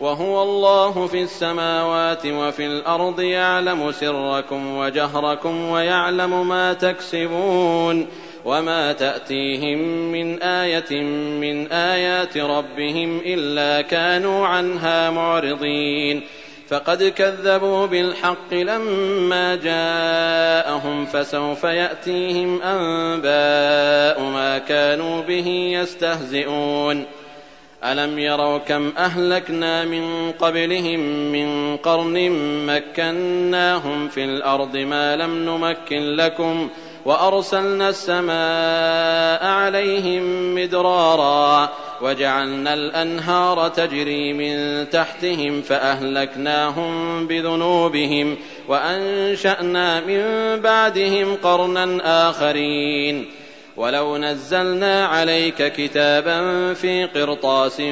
وهو الله في السماوات وفي الأرض يعلم سركم وجهركم ويعلم ما تكسبون وما تأتيهم من آية من آيات ربهم إلا كانوا عنها معرضين فقد كذبوا بالحق لما جاءهم فسوف يأتيهم أنباء ما كانوا به يستهزئون ألم يروا كم أهلكنا من قبلهم من قرن مكناهم في الأرض ما لم نمكن لكم وأرسلنا السماء عليهم مدرارا وجعلنا الأنهار تجري من تحتهم فأهلكناهم بذنوبهم وأنشأنا من بعدهم قرنا آخرين ولو نزلنا عليك كتابا في قرطاس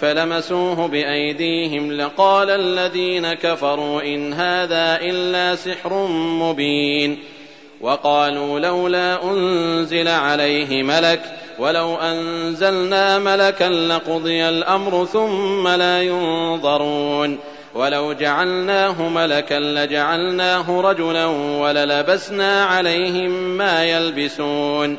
فلمسوه بايديهم لقال الذين كفروا ان هذا الا سحر مبين وقالوا لولا انزل عليه ملك ولو انزلنا ملكا لقضي الامر ثم لا ينظرون ولو جعلناه ملكا لجعلناه رجلا وللبسنا عليهم ما يلبسون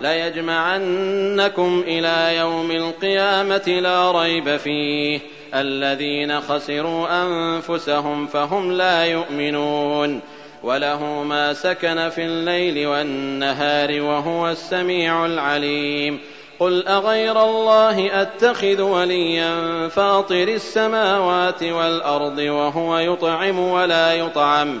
ليجمعنكم إلى يوم القيامة لا ريب فيه. الذين خسروا أنفسهم فهم لا يؤمنون. وله ما سكن في الليل والنهار وهو السميع العليم. قل أغير الله أتخذ وليا فاطر السماوات والأرض وهو يطعم ولا يطعم.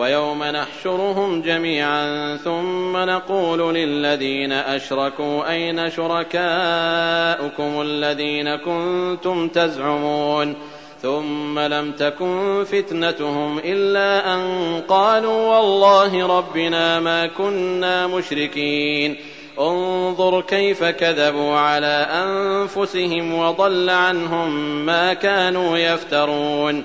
ويوم نحشرهم جميعا ثم نقول للذين أشركوا أين شركاؤكم الذين كنتم تزعمون ثم لم تكن فتنتهم إلا أن قالوا والله ربنا ما كنا مشركين. انظر كيف كذبوا على أنفسهم وضل عنهم ما كانوا يفترون.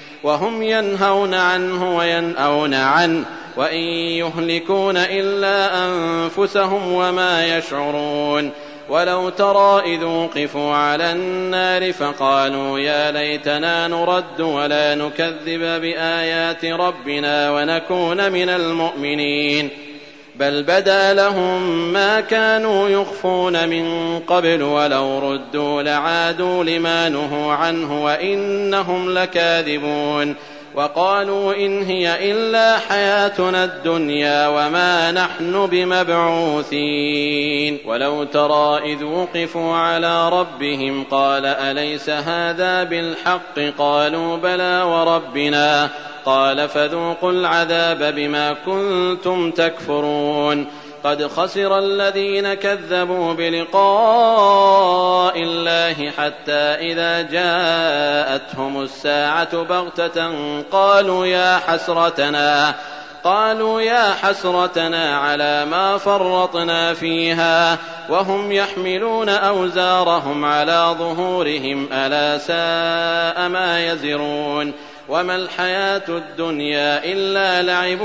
وهم ينهون عنه وينأون عنه وإن يهلكون إلا أنفسهم وما يشعرون ولو ترى إذ وقفوا على النار فقالوا يا ليتنا نرد ولا نكذب بآيات ربنا ونكون من المؤمنين بل بدا لهم ما كانوا يخفون من قبل ولو ردوا لعادوا لما نهوا عنه وإنهم لكاذبون وقالوا إن هي إلا حياتنا الدنيا وما نحن بمبعوثين ولو ترى إذ وقفوا على ربهم قال أليس هذا بالحق قالوا بلى وربنا قال فذوقوا العذاب بما كنتم تكفرون قد خسر الذين كذبوا بلقاء الله حتى إذا جاءتهم الساعة بغتة قالوا يا حسرتنا قالوا يا حسرتنا على ما فرطنا فيها وهم يحملون أوزارهم على ظهورهم ألا ساء ما يزرون وما الحياة الدنيا إلا لعب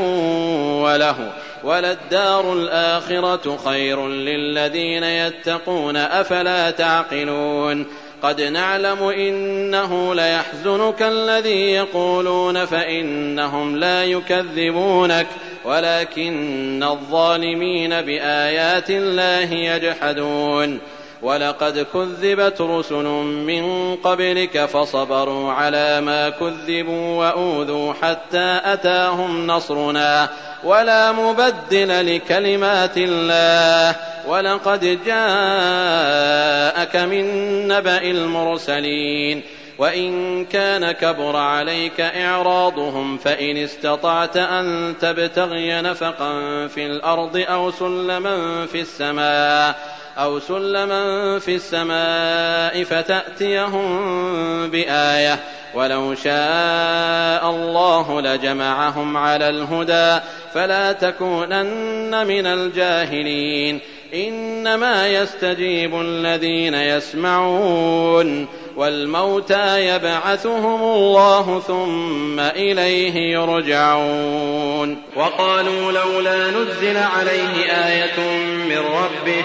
وله وللدار الآخرة خير للذين يتقون أفلا تعقلون قد نعلم إنه ليحزنك الذي يقولون فإنهم لا يكذبونك ولكن الظالمين بآيات الله يجحدون ولقد كذبت رسل من قبلك فصبروا على ما كذبوا وأوذوا حتى أتاهم نصرنا ولا مبدل لكلمات الله ولقد جاءك من نبأ المرسلين وإن كان كبر عليك إعراضهم فإن استطعت أن تبتغي نفقا في الأرض أو سلما في السماء أو سلما في السماء فتأتيهم بآية ولو شاء الله لجمعهم على الهدى فلا تكونن من الجاهلين إنما يستجيب الذين يسمعون والموتى يبعثهم الله ثم إليه يرجعون وقالوا لولا نزل عليه آية من ربه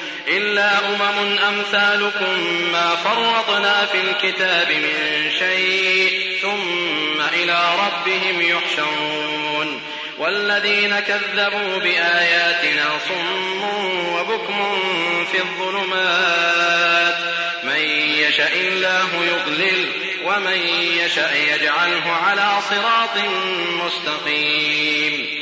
إلا أمم أمثالكم ما فرطنا في الكتاب من شيء ثم إلى ربهم يحشرون والذين كذبوا بآياتنا صم وبكم في الظلمات من يشاء الله يضلل ومن يشاء يجعله على صراط مستقيم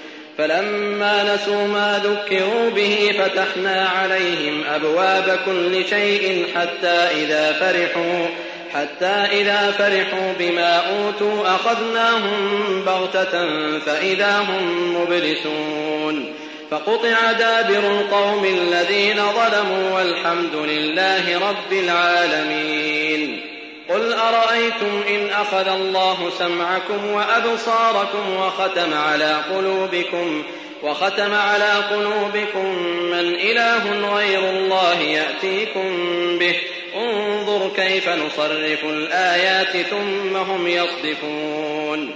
فلما نسوا ما ذكروا به فتحنا عليهم أبواب كل شيء حتى إذا فرحوا حتى إذا فرحوا بما أوتوا أخذناهم بغتة فإذا هم مبلسون. فقطع دابر القوم الذين ظلموا والحمد لله رب العالمين. قل أرأيتم إن أخذ الله سمعكم وأبصاركم وختم على قلوبكم وختم على قلوبكم من إله غير الله يأتيكم به انظر كيف نصرف الآيات ثم هم يصدفون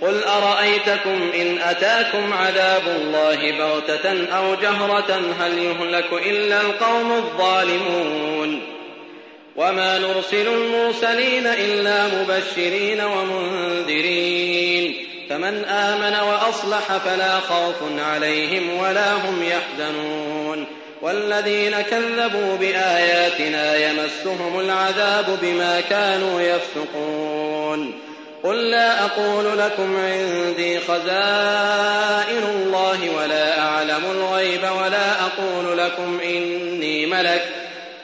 قل أرأيتكم إن أتاكم عذاب الله بغتة أو جهرة هل يهلك إلا القوم الظالمون وما نرسل المرسلين إلا مبشرين ومنذرين فمن آمن وأصلح فلا خوف عليهم ولا هم يحزنون والذين كذبوا بآياتنا يمسهم العذاب بما كانوا يفسقون قل لا أقول لكم عندي خزائن الله ولا أعلم الغيب ولا أقول لكم إني ملك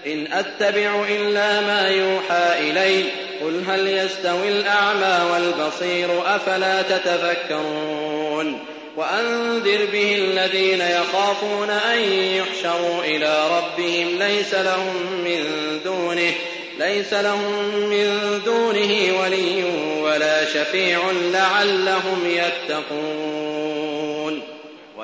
إن أتبع إلا ما يوحى إلي قل هل يستوي الأعمى والبصير أفلا تتفكرون؟ وأنذر به الذين يخافون أن يحشروا إلى ربهم ليس لهم من دونه ليس لهم من دونه ولي ولا شفيع لعلهم يتقون.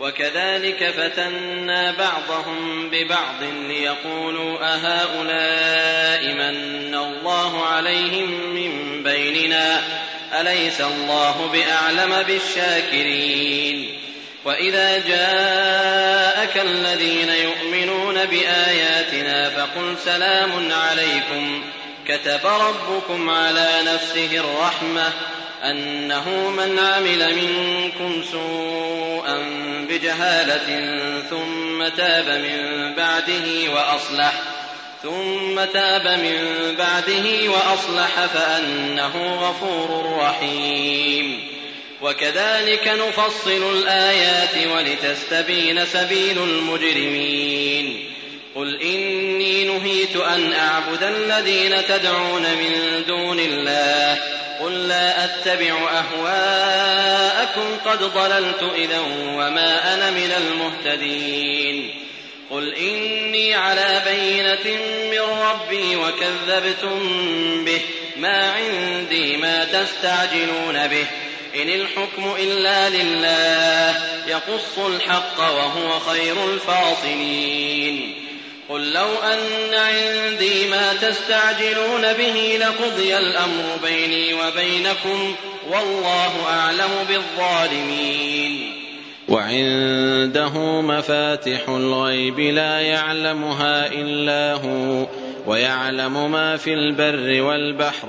وكذلك فتنا بعضهم ببعض ليقولوا أهؤلاء من الله عليهم من بيننا؟ أليس الله بأعلم بالشاكرين؟ وإذا جاءك الذين يؤمنون بآياتنا فقل سلام عليكم كتب ربكم على نفسه الرحمة أنه من عمل منكم سوءا بجهالة ثم تاب من بعده وأصلح ثم تاب من بعده وأصلح فأنه غفور رحيم. وكذلك نفصل الآيات ولتستبين سبيل المجرمين. قل إني نهيت أن أعبد الذين تدعون من دون الله قل لا أتبع أهواءكم قد ضللت إذا وما أنا من المهتدين. قل إني على بينة من ربي وكذبتم به. ما عندي ما تستعجلون به. إن الحكم إلا لله. يقص الحق وهو خير الفاصلين. قل لو أن عندي ما تستعجلون به لقضي الأمر بيني وبينكم والله أعلم بالظالمين. وعنده مفاتح الغيب لا يعلمها إلا هو ويعلم ما في البر والبحر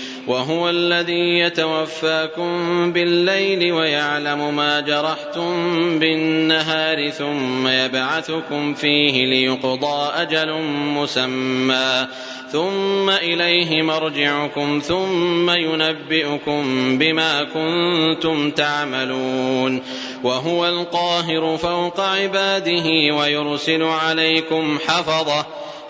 وهو الذي يتوفاكم بالليل ويعلم ما جرحتم بالنهار ثم يبعثكم فيه ليقضى أجل مسمى. ثم إليه مرجعكم ثم ينبئكم بما كنتم تعملون. وهو القاهر فوق عباده ويرسل عليكم حفظه.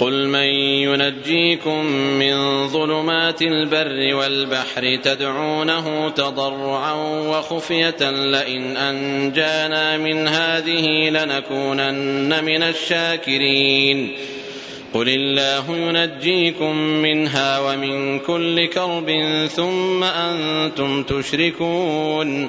قل من ينجيكم من ظلمات البر والبحر تدعونه تضرعا وخفية لئن أنجانا من هذه لنكونن من الشاكرين. قل الله ينجيكم منها ومن كل كرب ثم أنتم تشركون.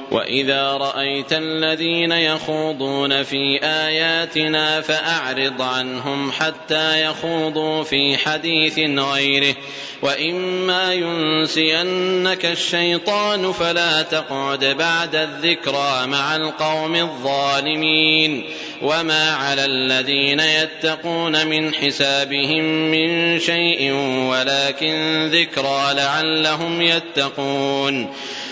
واذا رايت الذين يخوضون في اياتنا فاعرض عنهم حتى يخوضوا في حديث غيره واما ينسينك الشيطان فلا تقعد بعد الذكرى مع القوم الظالمين وما على الذين يتقون من حسابهم من شيء ولكن ذكرى لعلهم يتقون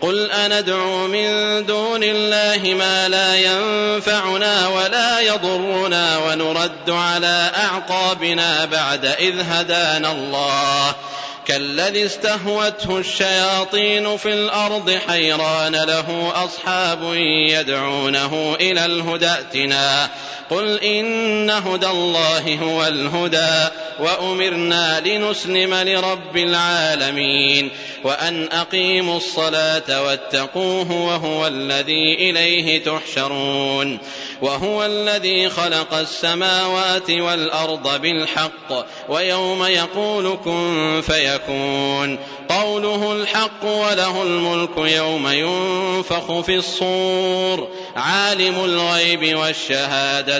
قل أندعو من دون الله ما لا ينفعنا ولا يضرنا ونرد على أعقابنا بعد إذ هدانا الله كالذي استهوته الشياطين في الأرض حيران له أصحاب يدعونه إلى الهدى ائتنا قل إن هدى الله هو الهدى وأمرنا لنسلم لرب العالمين وأن أقيموا الصلاة واتقوه وهو الذي إليه تحشرون وهو الذي خلق السماوات والأرض بالحق ويوم يقول كن فيكون قوله الحق وله الملك يوم ينفخ في الصور عالم الغيب والشهادة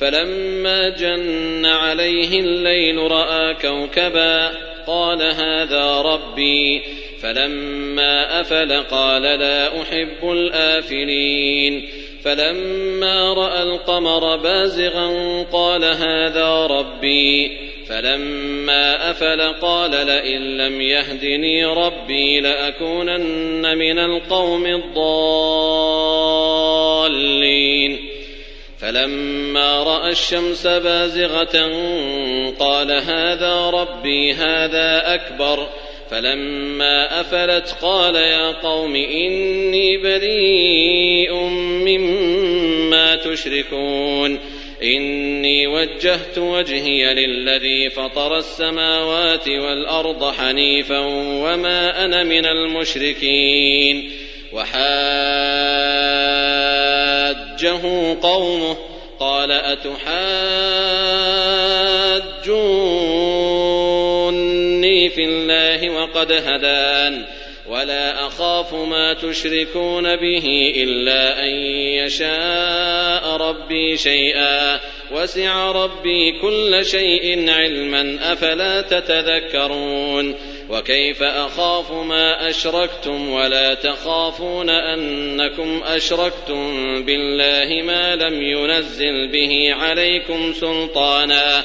فلما جن عليه الليل رأى كوكبا قال هذا ربي. فلما أفل قال لا أحب الآفلين. فلما رأى القمر بازغا قال هذا ربي. فلما أفل قال لئن لم يهدني ربي لأكونن من القوم الضالين. فلما رأى الشمس بازغة قال هذا ربي هذا أكبر فلما أفلت قال يا قوم إني بريء مما تشركون إني وجهت وجهي للذي فطر السماوات والأرض حنيفا وما أنا من المشركين وحاجه قومه قال أتحاجوني في الله وقد هدان ولا أخاف ما تشركون به إلا أن يشاء ربي شيئا. وسع ربي كل شيء علما أفلا تتذكرون؟ وكيف أخاف ما أشركتم؟ ولا تخافون أنكم أشركتم بالله ما لم ينزل به عليكم سلطانا.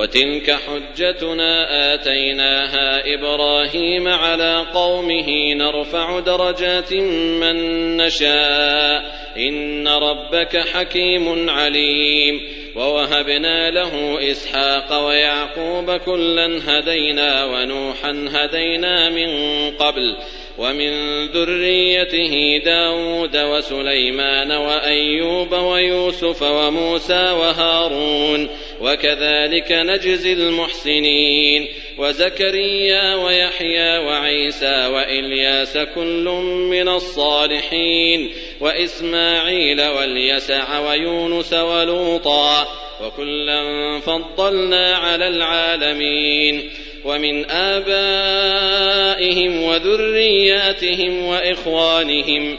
وتلك حجتنا آتيناها إبراهيم على قومه نرفع درجات من نشاء. إن ربك حكيم عليم. ووهبنا له إسحاق ويعقوب كلا هدينا ونوحا هدينا من قبل. ومن ذريته داود وسليمان وأيوب ويوسف وموسى وهارون. وكذلك نجزي المحسنين. وزكريا ويحيى وعيسى وإلياس كل من الصالحين. وإسماعيل واليسع ويونس ولوطا وكلا فضلنا على العالمين. ومن آبائهم وذرياتهم وإخوانهم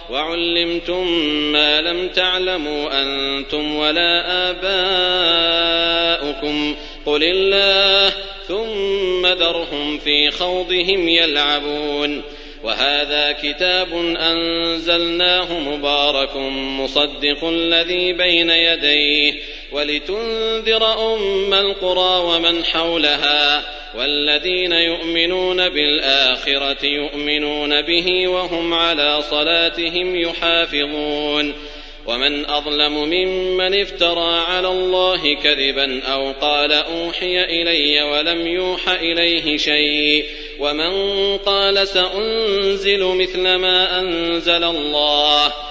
وعلمتم ما لم تعلموا أنتم ولا آباؤكم. قل الله ثم ذرهم في خوضهم يلعبون. وهذا كتاب أنزلناه مبارك مصدق الذي بين يديه. ولتنذر أم القرى ومن حولها. والذين يؤمنون بالآخرة يؤمنون به وهم على صلاتهم يحافظون. ومن أظلم ممن افترى على الله كذبا أو قال أوحي إلي ولم يوح إليه شيء. ومن قال سأنزل مثل ما أنزل الله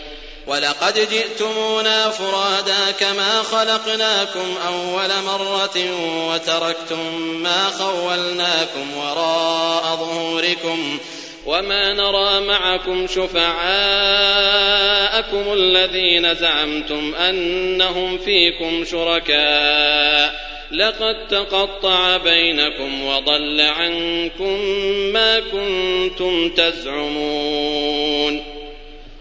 ولقد جئتمونا فرادا كما خلقناكم أول مرة وتركتم ما خولناكم وراء ظهوركم وما نرى معكم شفعاءكم الذين زعمتم أنهم فيكم شركاء لقد تقطع بينكم وضل عنكم ما كنتم تزعمون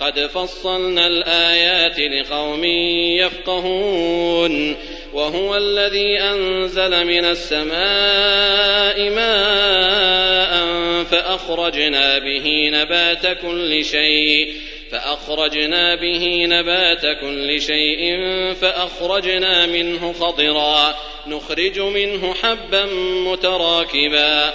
قد فصلنا الآيات لقوم يفقهون وهو الذي أنزل من السماء ماء فأخرجنا به نبات كل شيء فأخرجنا به نبات كل شيء فأخرجنا منه خضرا نخرج منه حبا متراكبا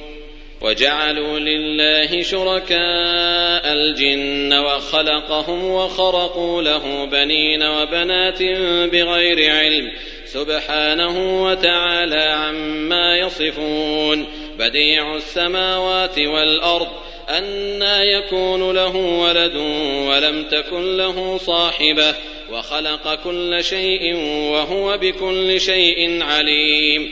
وجعلوا لله شركاء الجن وخلقهم وخرقوا له بنين وبنات بغير علم سبحانه وتعالى عما يصفون بديع السماوات والأرض أنى يكون له ولد ولم تكن له صاحبة وخلق كل شيء وهو بكل شيء عليم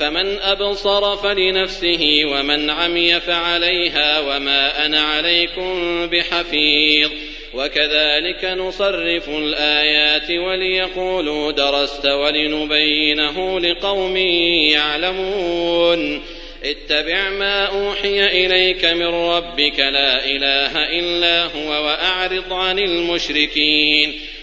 فمن أبصر فلنفسه ومن عمي فعليها وما أنا عليكم بحفيظ. وكذلك نصرف الآيات وليقولوا درست ولنبينه لقوم يعلمون. اتبع ما أوحي إليك من ربك لا إله إلا هو وأعرض عن المشركين.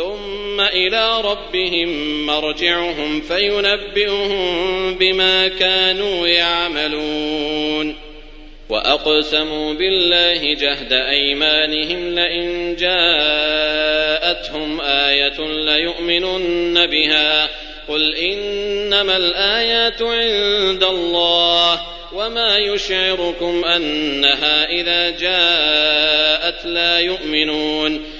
ثم إلى ربهم مرجعهم فينبئهم بما كانوا يعملون. وأقسموا بالله جهد أيمانهم لئن جاءتهم آية ليؤمنن بها. قل إنما الآيات عند الله وما يشعركم أنها إذا جاءت لا يؤمنون.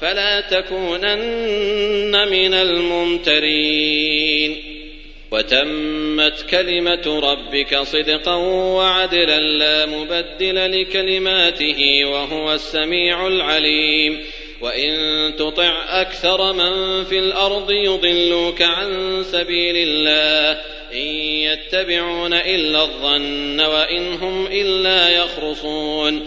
فلا تكونن من الممترين. وتمت كلمة ربك صدقا وعدلا لا مبدل لكلماته وهو السميع العليم. وإن تطع أكثر من في الأرض يضلوك عن سبيل الله. إن يتبعون إلا الظن وإن هم إلا يخرصون.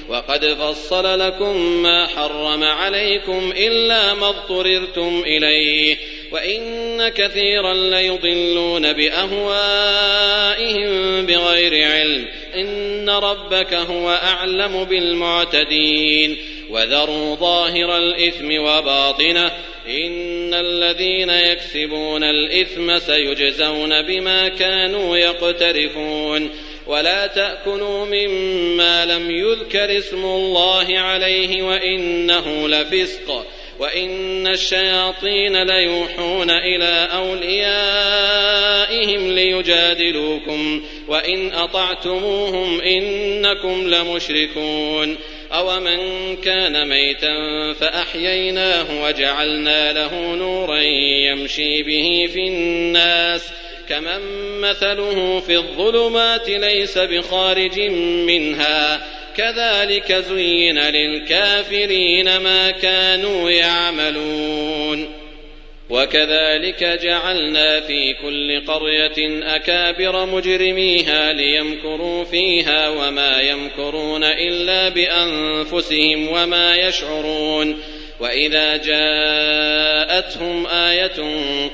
وقد فصل لكم ما حرم عليكم إلا ما اضطررتم إليه وإن كثيرا ليضلون بأهوائهم بغير علم إن ربك هو أعلم بالمعتدين. وذروا ظاهر الإثم وباطنه إن الذين يكسبون الإثم سيجزون بما كانوا يقترفون. ولا تأكلوا مما لم يذكر اسم الله عليه وإنه لفسق وإن الشياطين ليوحون إلى أوليائهم ليجادلوكم وإن أطعتموهم إنكم لمشركون أومن كان ميتا فأحييناه وجعلنا له نورا يمشي به في الناس كمن مثله في الظلمات ليس بخارج منها. كذلك زين للكافرين ما كانوا يعملون. وكذلك جعلنا في كل قرية أكابر مجرميها ليمكروا فيها وما يمكرون إلا بأنفسهم وما يشعرون. وإذا جاءتهم آية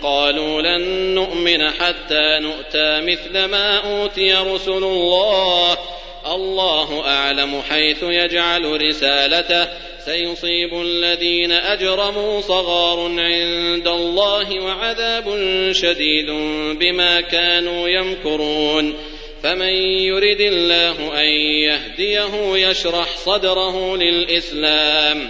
قالوا لن نؤمن حتى نؤتى مثل ما أوتي رسل الله الله أعلم حيث يجعل رسالته سيصيب الذين أجرموا صغار عند الله وعذاب شديد بما كانوا يمكرون فمن يرد الله أن يهديه يشرح صدره للإسلام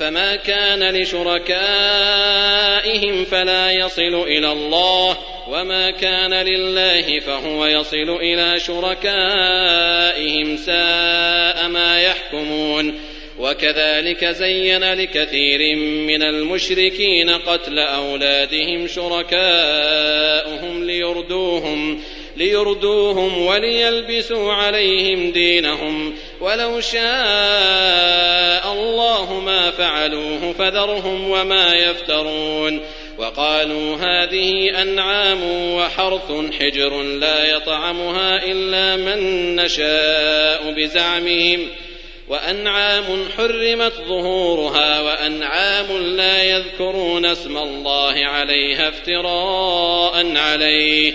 فما كان لشركائهم فلا يصل إلى الله وما كان لله فهو يصل إلى شركائهم ساء ما يحكمون وكذلك زين لكثير من المشركين قتل أولادهم شركاؤهم ليردوهم ليردوهم وليلبسوا عليهم دينهم ولو شاء الله ما فعلوه فذرهم وما يفترون وقالوا هذه أنعام وحرث حجر لا يطعمها إلا من نشاء بزعمهم وأنعام حرمت ظهورها وأنعام لا يذكرون اسم الله عليها افتراء عليه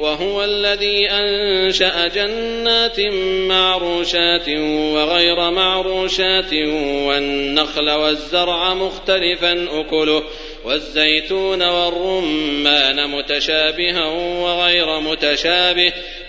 وهو الذي أنشأ جنات معروشات وغير معروشات والنخل والزرع مختلفا أكله والزيتون والرمان متشابها وغير متشابه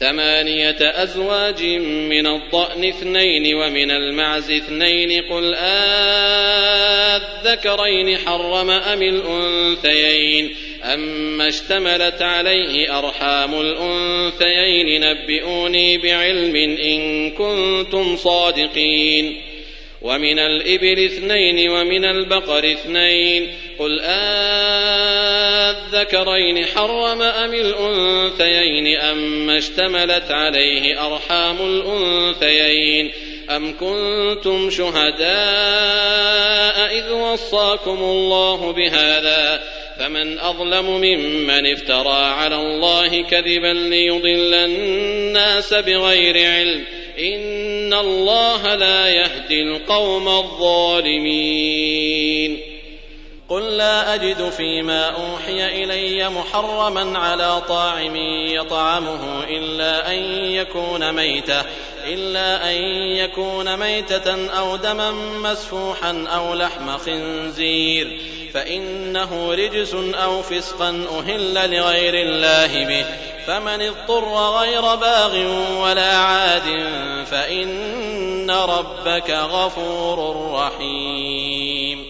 ثمانية أزواج من الضأن اثنين ومن المعز اثنين قل آذكرين حرم أم الأنثيين أما اشتملت عليه أرحام الأنثيين نبئوني بعلم إن كنتم صادقين ومن الإبل اثنين ومن البقر اثنين قل آذكرين حرم أم الأنثيين أما اشتملت عليه أرحام الأنثيين أم كنتم شهداء إذ وصاكم الله بهذا فمن أظلم ممن افترى على الله كذبا ليضل الناس بغير علم إن الله لا يهدي القوم الظالمين قل لا أجد فيما أوحي إلي محرما على طاعم يطعمه إلا أن يكون ميتة إلا أن يكون ميتة أو دما مسفوحا أو لحم خنزير فإنه رجس أو فسقا أهل لغير الله به فمن اضطر غير باغ ولا عاد فإن ربك غفور رحيم.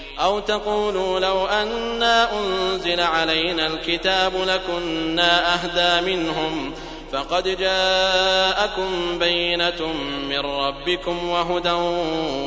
أو تقولوا لو أنا أنزل علينا الكتاب لكنا أهدى منهم فقد جاءكم بينة من ربكم وهدى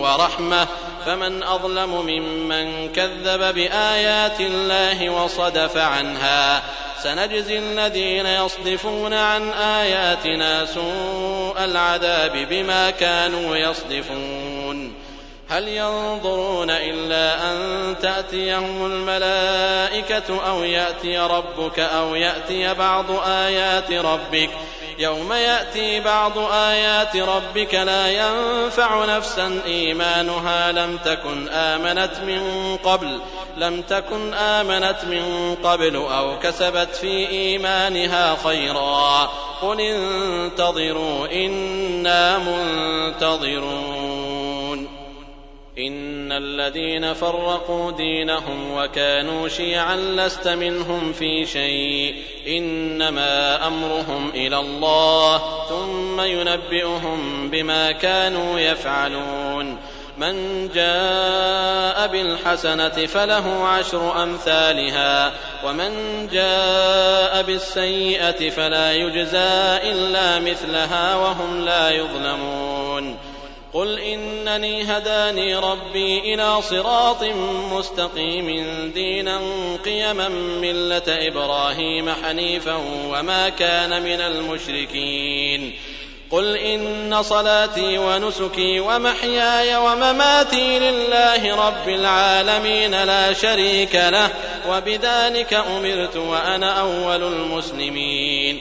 ورحمة فمن أظلم ممن كذب بآيات الله وصدف عنها سنجزي الذين يصدفون عن آياتنا سوء العذاب بما كانوا يصدفون هل ينظرون إلا أن تأتيهم الملائكة أو يأتي ربك أو يأتي بعض آيات ربك؟ يوم يأتي بعض آيات ربك لا ينفع نفسا إيمانها لم تكن آمنت من قبل لم تكن آمنت من قبل أو كسبت في إيمانها خيرا. قل انتظروا إنا منتظرون. إن الذين فرقوا دينهم وكانوا شيعا لست منهم في شيء. إنما أمرهم إلى الله ثم ينبئهم بما كانوا يفعلون. من جاء بالحسنة فله عشر أمثالها ومن جاء بالسيئة فلا يجزى إلا مثلها وهم لا يظلمون. قل إنني هداني ربي إلى صراط مستقيم دينا قيما ملة إبراهيم حنيفا وما كان من المشركين قل إن صلاتي ونسكي ومحياي ومماتي لله رب العالمين لا شريك له وبذلك أمرت وأنا أول المسلمين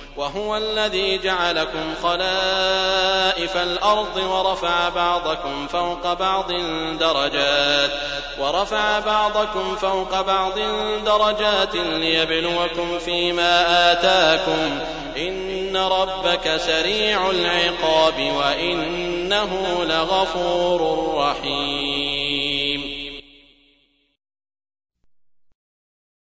وهو الذي جعلكم خلائف الأرض ورفع بعضكم فوق بعض درجات ورفع بعضكم فوق بعض درجات ليبلوكم فيما آتاكم إن ربك سريع العقاب وإنه لغفور رحيم